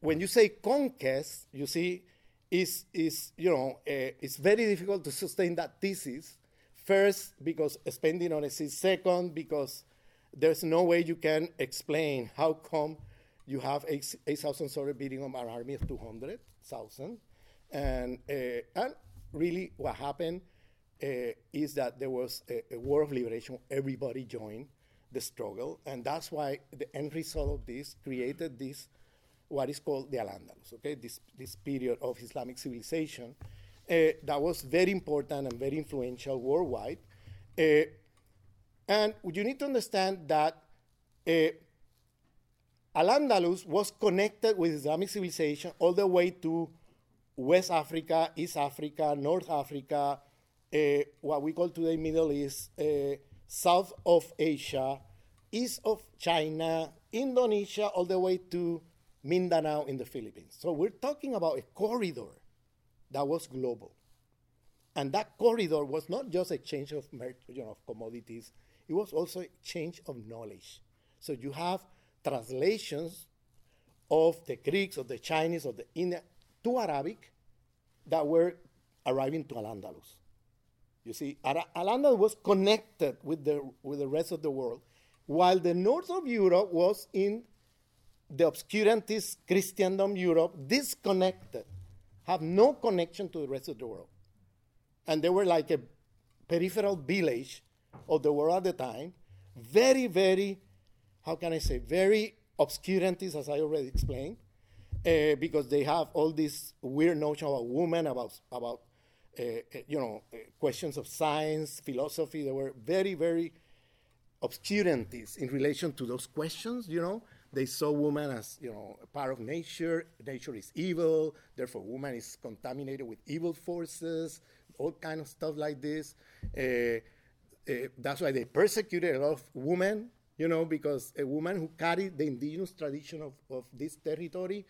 when you say conquest, you see, is is you know, uh, it's very difficult to sustain that thesis. First, because spending on seat. Second, because there's no way you can explain how come you have 8,000 soldiers beating on an army of 200,000. And, uh, and really what happened uh, is that there was a, a war of liberation. Everybody joined the struggle. And that's why the end result of this created this, what is called the Al-Andalus, okay? This, this period of Islamic civilization uh, that was very important and very influential worldwide. Uh, and you need to understand that uh, Al-Andalus was connected with Islamic civilization all the way to West Africa, East Africa, North Africa, uh, what we call today Middle East, uh, South of Asia, East of China, Indonesia, all the way to Mindanao in the Philippines. So we're talking about a corridor that was global. And that corridor was not just a change of, you know, of commodities, it was also a change of knowledge. So you have translations of the Greeks, of the Chinese, of the Indian to Arabic that were arriving to Al-Andalus. You see, Al- Al-Andalus was connected with the, with the rest of the world, while the north of Europe was in the obscurantist Christendom Europe, disconnected, have no connection to the rest of the world. And they were like a peripheral village of the world at the time, very, very, how can I say, very obscurantist, as I already explained, uh, because they have all this weird notion about women, about, about uh, uh, you know, uh, questions of science, philosophy. They were very, very obscurantists in relation to those questions, you know. They saw woman as, you know, a part of nature. Nature is evil. Therefore, woman is contaminated with evil forces, all kind of stuff like this. Uh, uh, that's why they persecuted a lot of women, you know, because a woman who carried the indigenous tradition of, of this territory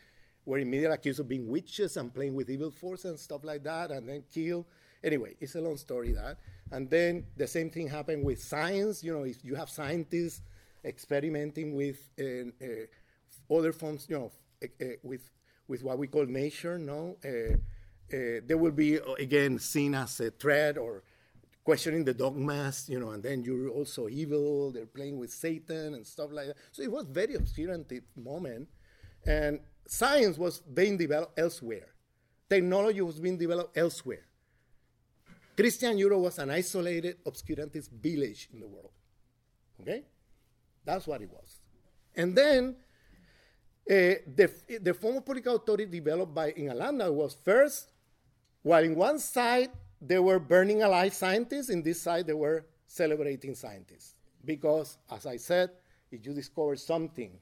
were immediately accused of being witches and playing with evil forces and stuff like that, and then killed. Anyway, it's a long story that. And then the same thing happened with science. You know, if you have scientists experimenting with uh, uh, other forms, you know, uh, with with what we call nature, no, they will be again seen as a threat or questioning the dogmas, you know, and then you're also evil. They're playing with Satan and stuff like that. So it was very obscurantist moment, and science was being developed elsewhere. Technology was being developed elsewhere. Christian Europe was an isolated obscurantist village in the world. Okay, that's what it was. And then uh, the the form of political authority developed by in Alanda was first, while in one side they were burning alive scientists, in this side they were celebrating scientists. Because, as I said, if you discover something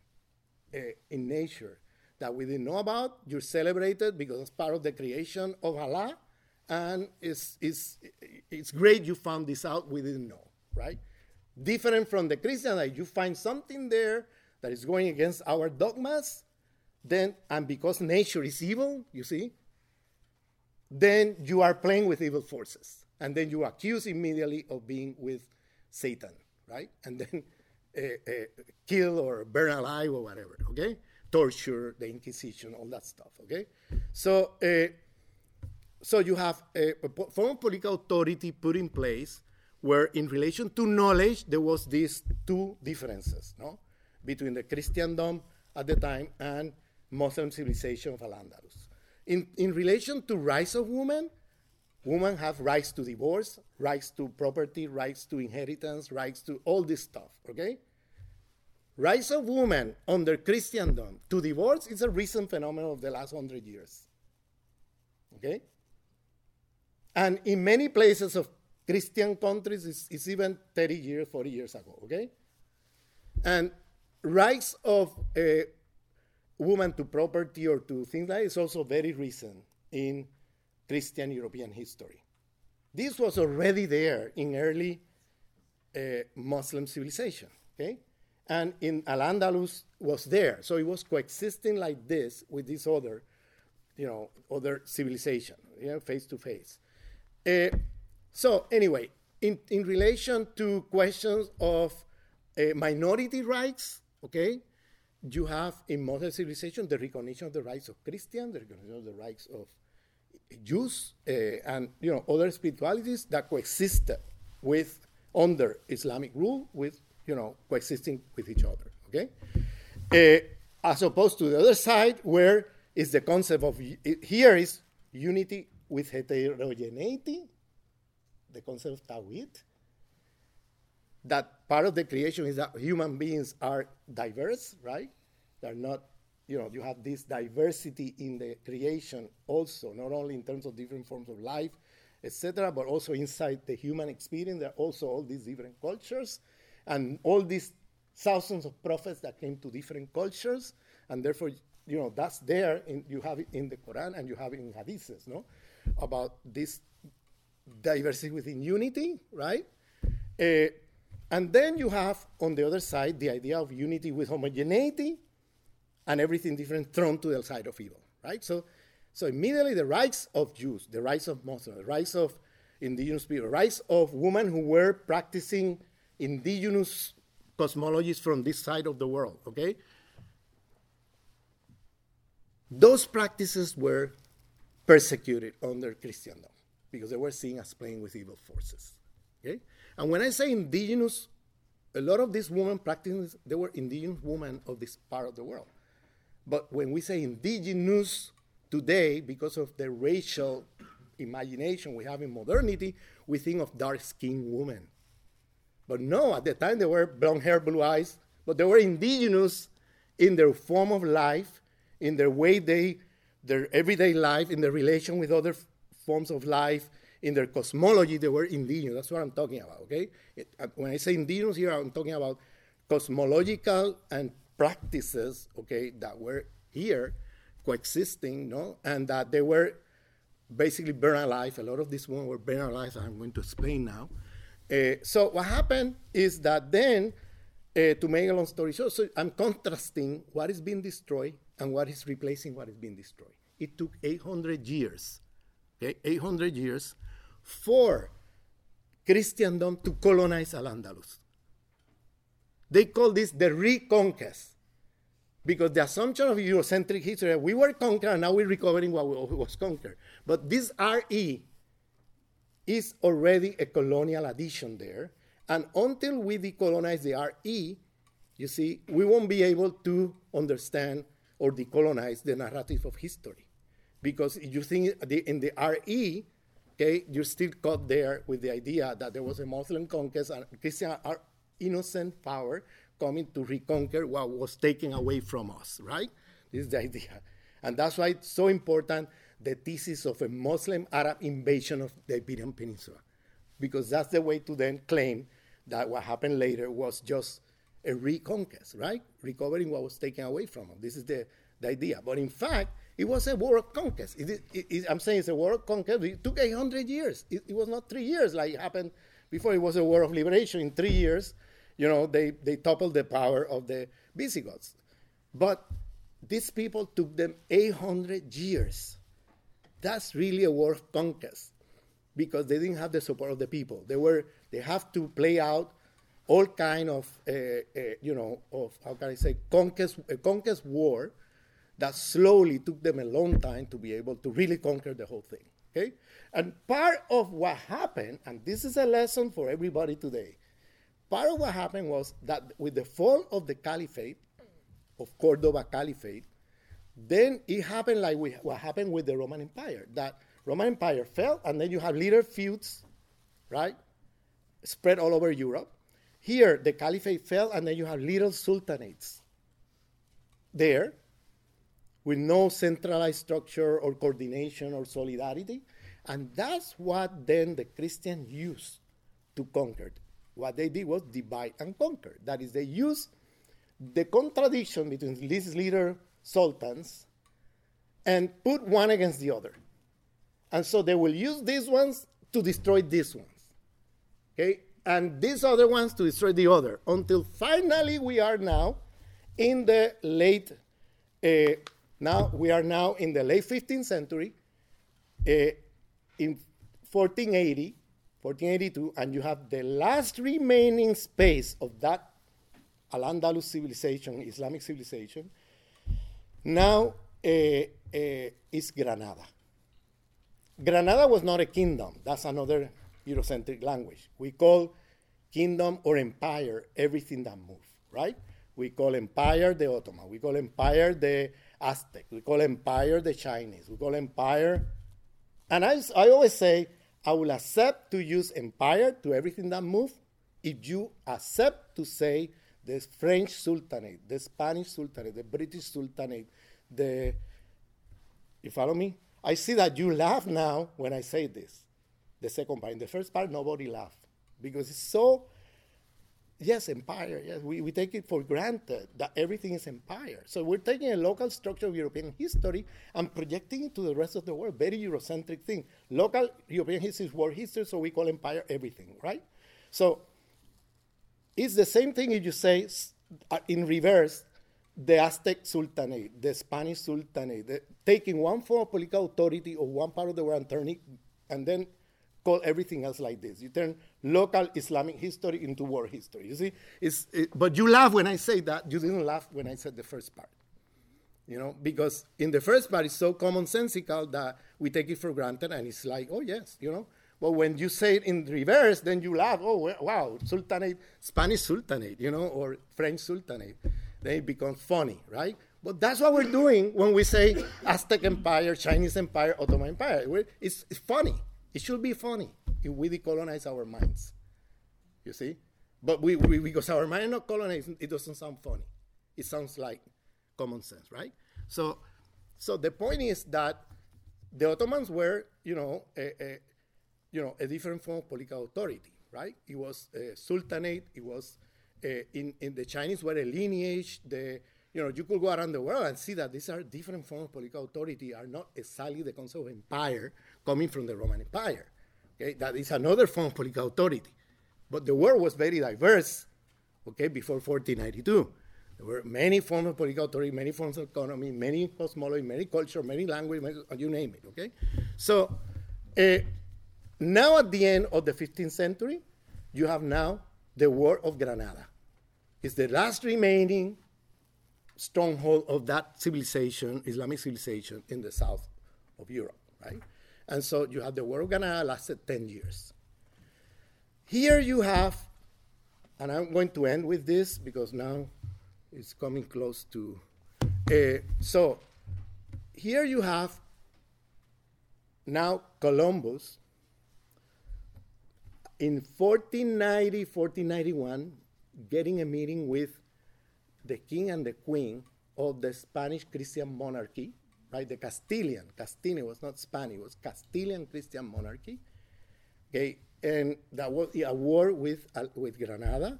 uh, in nature that we didn't know about, you're celebrated because it's part of the creation of Allah, and it's, it's, it's great you found this out, we didn't know, right? Different from the Christian, that you find something there that is going against our dogmas, then, and because nature is evil, you see, then you are playing with evil forces. And then you accuse immediately of being with Satan, right? And then uh, uh, kill or burn alive or whatever, okay? Torture, the Inquisition, all that stuff, okay? So, uh, so you have a, a form of political authority put in place where in relation to knowledge, there was these two differences, no? Between the Christendom at the time and Muslim civilization of Al-Andalus. In, in relation to rights of women, women have rights to divorce, rights to property, rights to inheritance, rights to all this stuff, okay? Rights of women under Christendom to divorce is a recent phenomenon of the last hundred years. Okay? And in many places of Christian countries, it's, it's even 30 years, 40 years ago, okay? And rights of a woman to property or to things like that is also very recent in Christian European history. This was already there in early uh, Muslim civilization, okay? And in Al-Andalus was there, so it was coexisting like this with this other, you know, other civilization, you know, face to face. Uh, so anyway, in, in relation to questions of uh, minority rights, okay, you have in modern civilization the recognition of the rights of Christians, the recognition of the rights of Jews, uh, and you know other spiritualities that coexisted with under Islamic rule, with you know coexisting with each other. Okay, uh, as opposed to the other side, where is the concept of here is unity with heterogeneity, the concept of Tawhid, that part of the creation is that human beings are diverse, right? They're not, you know, you have this diversity in the creation also, not only in terms of different forms of life, etc., but also inside the human experience. There are also all these different cultures and all these thousands of prophets that came to different cultures, and therefore, you know, that's there. In, you have it in the Quran and you have it in hadiths, no, about this diversity within unity, right? Uh, and then you have on the other side the idea of unity with homogeneity and everything different thrown to the side of evil, right? So, so immediately the rights of Jews, the rights of Muslims, the rights of indigenous people, the rights of women who were practicing indigenous cosmologies from this side of the world, okay? Those practices were persecuted under Christendom because they were seen as playing with evil forces. Okay? And when I say indigenous, a lot of these women practices, they were indigenous women of this part of the world. But when we say indigenous today, because of the racial imagination we have in modernity, we think of dark skinned women. But no, at the time they were blonde hair, blue eyes, but they were indigenous in their form of life, in their way they, their everyday life, in their relation with other forms of life, in their cosmology, they were indigenous. That's what I'm talking about, okay? It, uh, when I say indigenous here, I'm talking about cosmological and practices, okay, that were here coexisting, no? And that they were basically burned alive. A lot of these women were burned alive, I'm going to explain now. Uh, so what happened is that then, uh, to make a long story short, so I'm contrasting what is being destroyed and what is replacing what is being destroyed. It took 800 years, okay, 800 years for Christendom to colonize Al-Andalus. They call this the reconquest because the assumption of Eurocentric history, we were conquered and now we're recovering what was conquered. But this RE is already a colonial addition there. And until we decolonize the RE, you see, we won't be able to understand or decolonize the narrative of history. Because you think in the RE, okay, you're still caught there with the idea that there was a Muslim conquest and Christian are innocent power coming to reconquer what was taken away from us, right? This is the idea. And that's why it's so important the thesis of a Muslim Arab invasion of the Iberian Peninsula, because that's the way to then claim that what happened later was just a reconquest, right? Recovering what was taken away from them. This is the, the idea. But in fact, it was a war of conquest. It, it, it, I'm saying it's a war of conquest. It took 800 years. It, was not three years like it happened before. It was a war of liberation. In three years, you know, they, they toppled the power of the Visigoths. But these people took them 800 years. That's really a war of conquest because they didn't have the support of the people. They were they have to play out all kind of uh, uh, you know of how can I say conquest a conquest war that slowly took them a long time to be able to really conquer the whole thing. Okay? And part of what happened, and this is a lesson for everybody today, part of what happened was that with the fall of the caliphate, of Cordoba Caliphate, then it happened like we, what happened with the Roman Empire, that Roman Empire fell, and then you have little feuds, right, spread all over Europe. Here, the caliphate fell, and then you have little sultanates there with no centralized structure or coordination or solidarity. And that's what then the Christians used to conquer. What they did was divide and conquer. That is, they used the contradiction between these little sultans and put one against the other. And so they will use these ones to destroy these ones. Okay? And these other ones to destroy the other. Until finally we are now in the late, uh, now we are now in the late 15th century, uh, in 1480, 1482, and you have the last remaining space of that Al-Andalus civilization, Islamic civilization, now uh, uh, is Granada. Granada was not a kingdom. That's another Eurocentric language. We call kingdom or empire everything that moves, right? We call empire the Ottoman. We call empire the Aztec. We call empire the Chinese. We call empire. And I, I always say, I will accept to use empire to everything that moves if you accept to say the French Sultanate, the Spanish Sultanate, the British Sultanate, the. You follow me? I see that you laugh now when I say this. The second part. In the first part, nobody laughed because it's so. Yes, empire. Yes, we, we take it for granted that everything is empire. So we're taking a local structure of European history and projecting it to the rest of the world. Very Eurocentric thing. Local European history is world history, so we call empire everything, right? So it's the same thing if you say uh, in reverse the Aztec Sultanate, the Spanish Sultanate, the, taking one form of political authority of one part of the world and turning, and then call everything else like this. You turn local Islamic history into world history. You see, it's, it, but you laugh when I say that. You didn't laugh when I said the first part. You know, because in the first part it's so commonsensical that we take it for granted, and it's like, oh yes, you know. But when you say it in reverse, then you laugh. Oh wow, Sultanate, Spanish Sultanate, you know, or French Sultanate. Then it becomes funny, right? But that's what we're doing when we say Aztec Empire, Chinese Empire, Ottoman Empire. It's, it's funny. It should be funny if we decolonize our minds. You see? But we, we because our mind is not colonized, it doesn't sound funny. It sounds like common sense, right? So, so the point is that the Ottomans were, you know, a, a you know, a different form of political authority, right? It was a sultanate. It was uh, in in the Chinese were a lineage. The you know, you could go around the world and see that these are different forms of political authority, are not exactly the concept of empire coming from the Roman Empire. Okay, that is another form of political authority. But the world was very diverse, okay, before 1492. There were many forms of political authority, many forms of economy, many cosmology, many culture, many language, many, you name it, okay? So uh, now at the end of the 15th century, you have now the War of Granada. It's the last remaining stronghold of that civilization, Islamic civilization, in the south of Europe, right? And so you have the War of Granada lasted 10 years. Here you have, and I'm going to end with this because now it's coming close to. Uh, so here you have now Columbus in 1490, 1491, getting a meeting with the king and the queen of the Spanish Christian monarchy, right? The Castilian, Castilian was not Spanish, it was Castilian Christian monarchy. Okay, and that was a war with, uh, with Granada,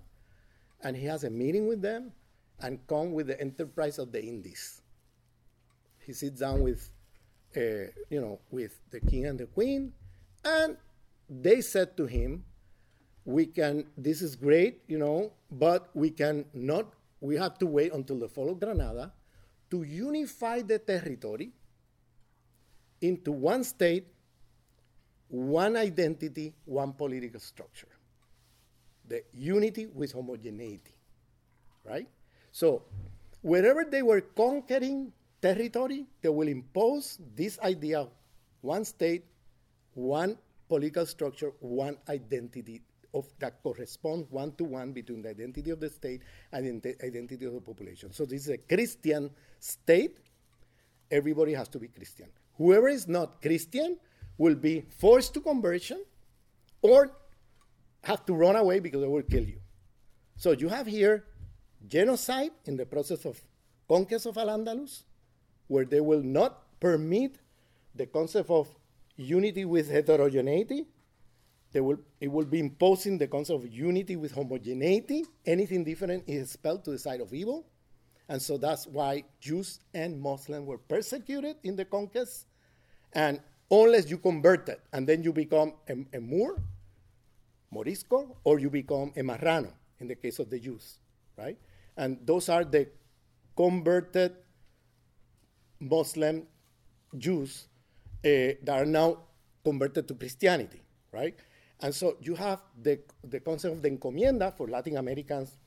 and he has a meeting with them and come with the enterprise of the Indies. He sits down with, uh, you know, with the king and the queen, and they said to him, we can, this is great, you know, but we can not, we have to wait until the fall of Granada to unify the territory into one state, one identity, one political structure. The unity with homogeneity, right? So, wherever they were conquering territory, they will impose this idea one state, one political structure, one identity of that corresponds one to one between the identity of the state and the identity of the population. So this is a Christian state. Everybody has to be Christian. Whoever is not Christian will be forced to conversion or have to run away because they will kill you. So you have here genocide in the process of conquest of Al-Andalus, where they will not permit the concept of unity with heterogeneity. Will, it will be imposing the concept of unity with homogeneity. Anything different is spelled to the side of evil. And so that's why Jews and Muslims were persecuted in the conquest. And unless you converted and then you become a, a Moor, Morisco, or you become a Marrano in the case of the Jews, right? And those are the converted Muslim Jews Uh, that are now converted to Christianity, right? And so you have the, the concept of the encomienda for Latin Americans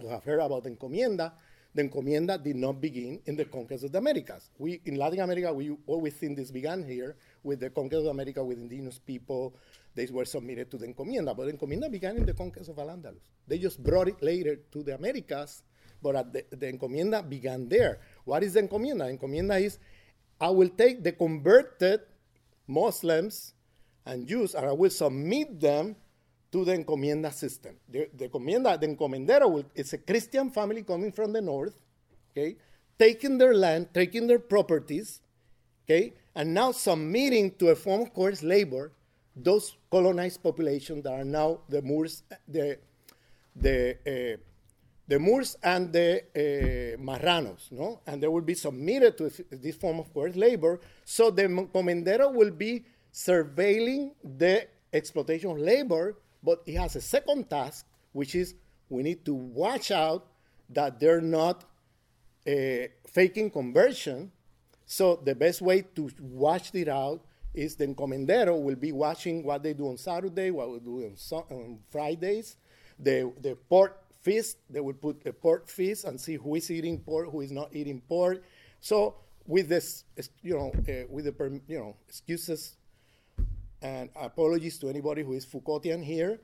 who have heard about the encomienda. The encomienda did not begin in the conquest of the Americas. We in Latin America, we always think this began here with the conquest of America with indigenous people. They were submitted to the encomienda, but the encomienda began in the conquest of Al-Andalus. They just brought it later to the Americas, but the, the encomienda began there. What is the encomienda? The encomienda is I will take the converted Muslims and Jews and I will submit them to the encomienda system. The, the encomienda, the encomendero will, it's a Christian family coming from the north, okay, taking their land, taking their properties, okay, and now submitting to a form of coerced labor those colonized populations that are now the Moors, the, the uh, the Moors and the uh, Marranos, no? And they will be submitted to this form of forced labor. So the comendero will be surveilling the exploitation of labor, but it has a second task, which is we need to watch out that they're not uh, faking conversion. So the best way to watch it out is the encomendero will be watching what they do on Saturday, what we do on, on Fridays, the, the port feast. They would put a pork feast and see who is eating pork, who is not eating pork. So with this, you know, uh, with the you know excuses and apologies to anybody who is Foucaultian here,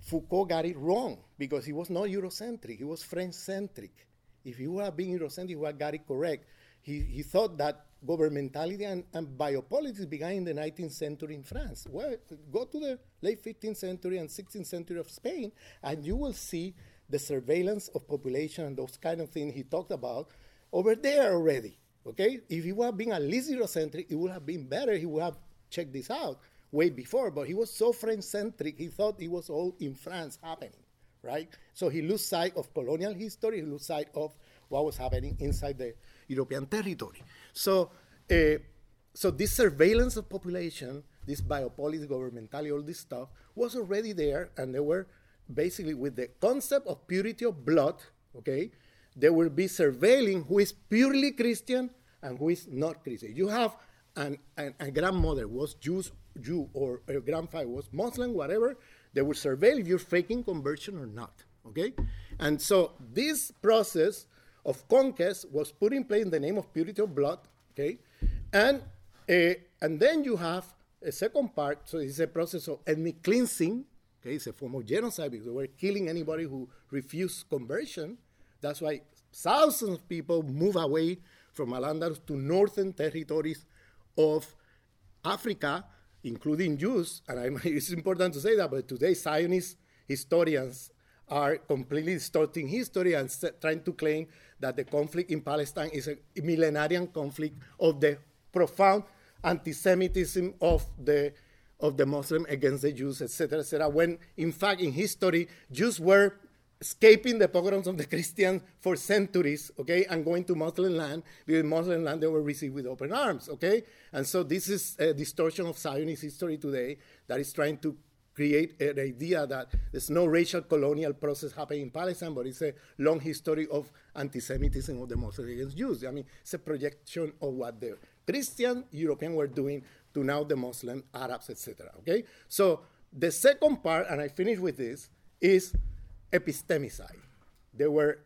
Foucault got it wrong because he was not Eurocentric. He was French-centric. If he would have been Eurocentric, he would have got it correct. He, he thought that governmentality and, and biopolitics began in the 19th century in France. Well, go to the late 15th century and 16th century of Spain, and you will see the surveillance of population and those kind of things he talked about over there already. Okay, if he would have been at least Eurocentric, it would have been better. He would have checked this out way before. But he was so French-centric, he thought it was all in France happening, right? So he lost sight of colonial history. He lost sight of what was happening inside the European territory. So, uh, so this surveillance of population, this biopolitics, governmentality, all this stuff was already there, and there were basically with the concept of purity of blood, okay, they will be surveilling who is purely Christian and who is not Christian. You have an, an, a grandmother was Jews, Jew or a grandfather was Muslim, whatever, they will surveil if you're faking conversion or not. Okay? And so this process of conquest was put in place in the name of purity of blood. Okay? And, uh, and then you have a second part, so it's a process of ethnic cleansing, Okay, it's a form of genocide because we're killing anybody who refused conversion. That's why thousands of people move away from Al-Andalus to northern territories of Africa, including Jews. And I, it's important to say that, but today Zionist historians are completely distorting history and trying to claim that the conflict in Palestine is a millenarian conflict of the profound anti-Semitism of the of the Muslim against the Jews, etc., etc. When in fact, in history, Jews were escaping the pogroms of the Christians for centuries, okay, and going to Muslim land. Because Muslim land they were received with open arms, okay. And so this is a distortion of Zionist history today that is trying to create an idea that there's no racial colonial process happening in Palestine, but it's a long history of anti-Semitism of the Muslims against Jews. I mean, it's a projection of what the Christian European were doing to now the Muslim, Arabs, etc. Okay? So the second part, and I finish with this, is epistemicide. They were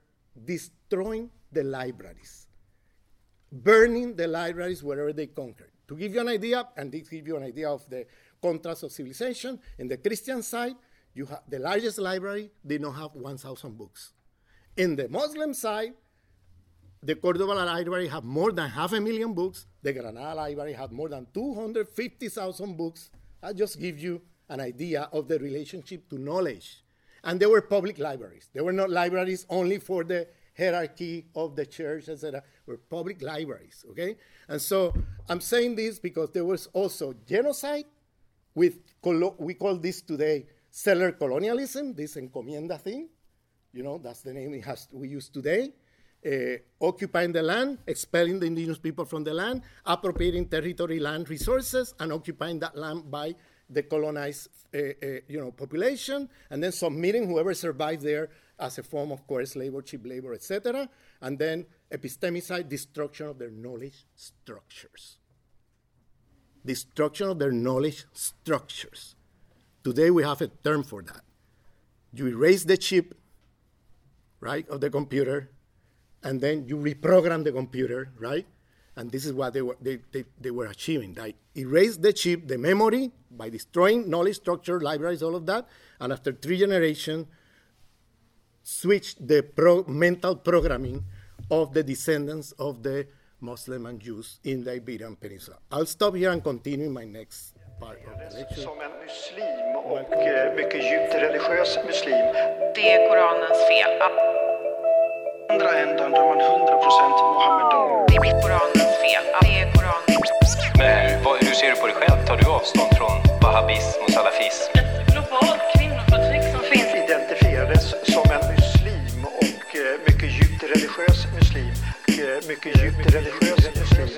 destroying the libraries, burning the libraries wherever they conquered. To give you an idea, and this give you an idea of the contrast of civilization, in the Christian side, you have the largest library did not have 1,000 books. In the Muslim side, the Cordoba Library have more than half a million books. The Granada Library had more than 250,000 books. I just give you an idea of the relationship to knowledge. And they were public libraries. They were not libraries only for the hierarchy of the church, etc. Were public libraries, okay? And so I'm saying this because there was also genocide with, we call this today settler colonialism, this encomienda thing. You know, that's the name it has, we use today. Uh, occupying the land, expelling the indigenous people from the land, appropriating territory land resources, and occupying that land by the colonized uh, uh, you know, population, and then submitting whoever survived there as a form of coerced labor, cheap labor, etc., and then epistemicide destruction of their knowledge structures. Destruction of their knowledge structures. Today we have a term for that. You erase the chip, right, of the computer, and then you reprogram the computer, right? And this is what they were, they, they, they were achieving. They erase the chip, the memory, by destroying knowledge structure, libraries, all of that, and after three generations, switch the pro- mental programming of the descendants of the Muslim and Jews in the Iberian Peninsula. I'll stop here and continue in my next part of the lecture. Som en muslim och eh, mycket djupt religiös muslim Det är Koranens fel. Andra ändan då är man 100% Mohammedan. Det är Koranens fel. Det är Koranens Men hur, vad, hur ser du på dig själv? Tar du avstånd från wahhabism och salafism? Ett globalt kvinnoförtryck som finns. identifierades som en muslim och eh, mycket djupt religiös muslim. Eh, mycket djupt religiös muslim.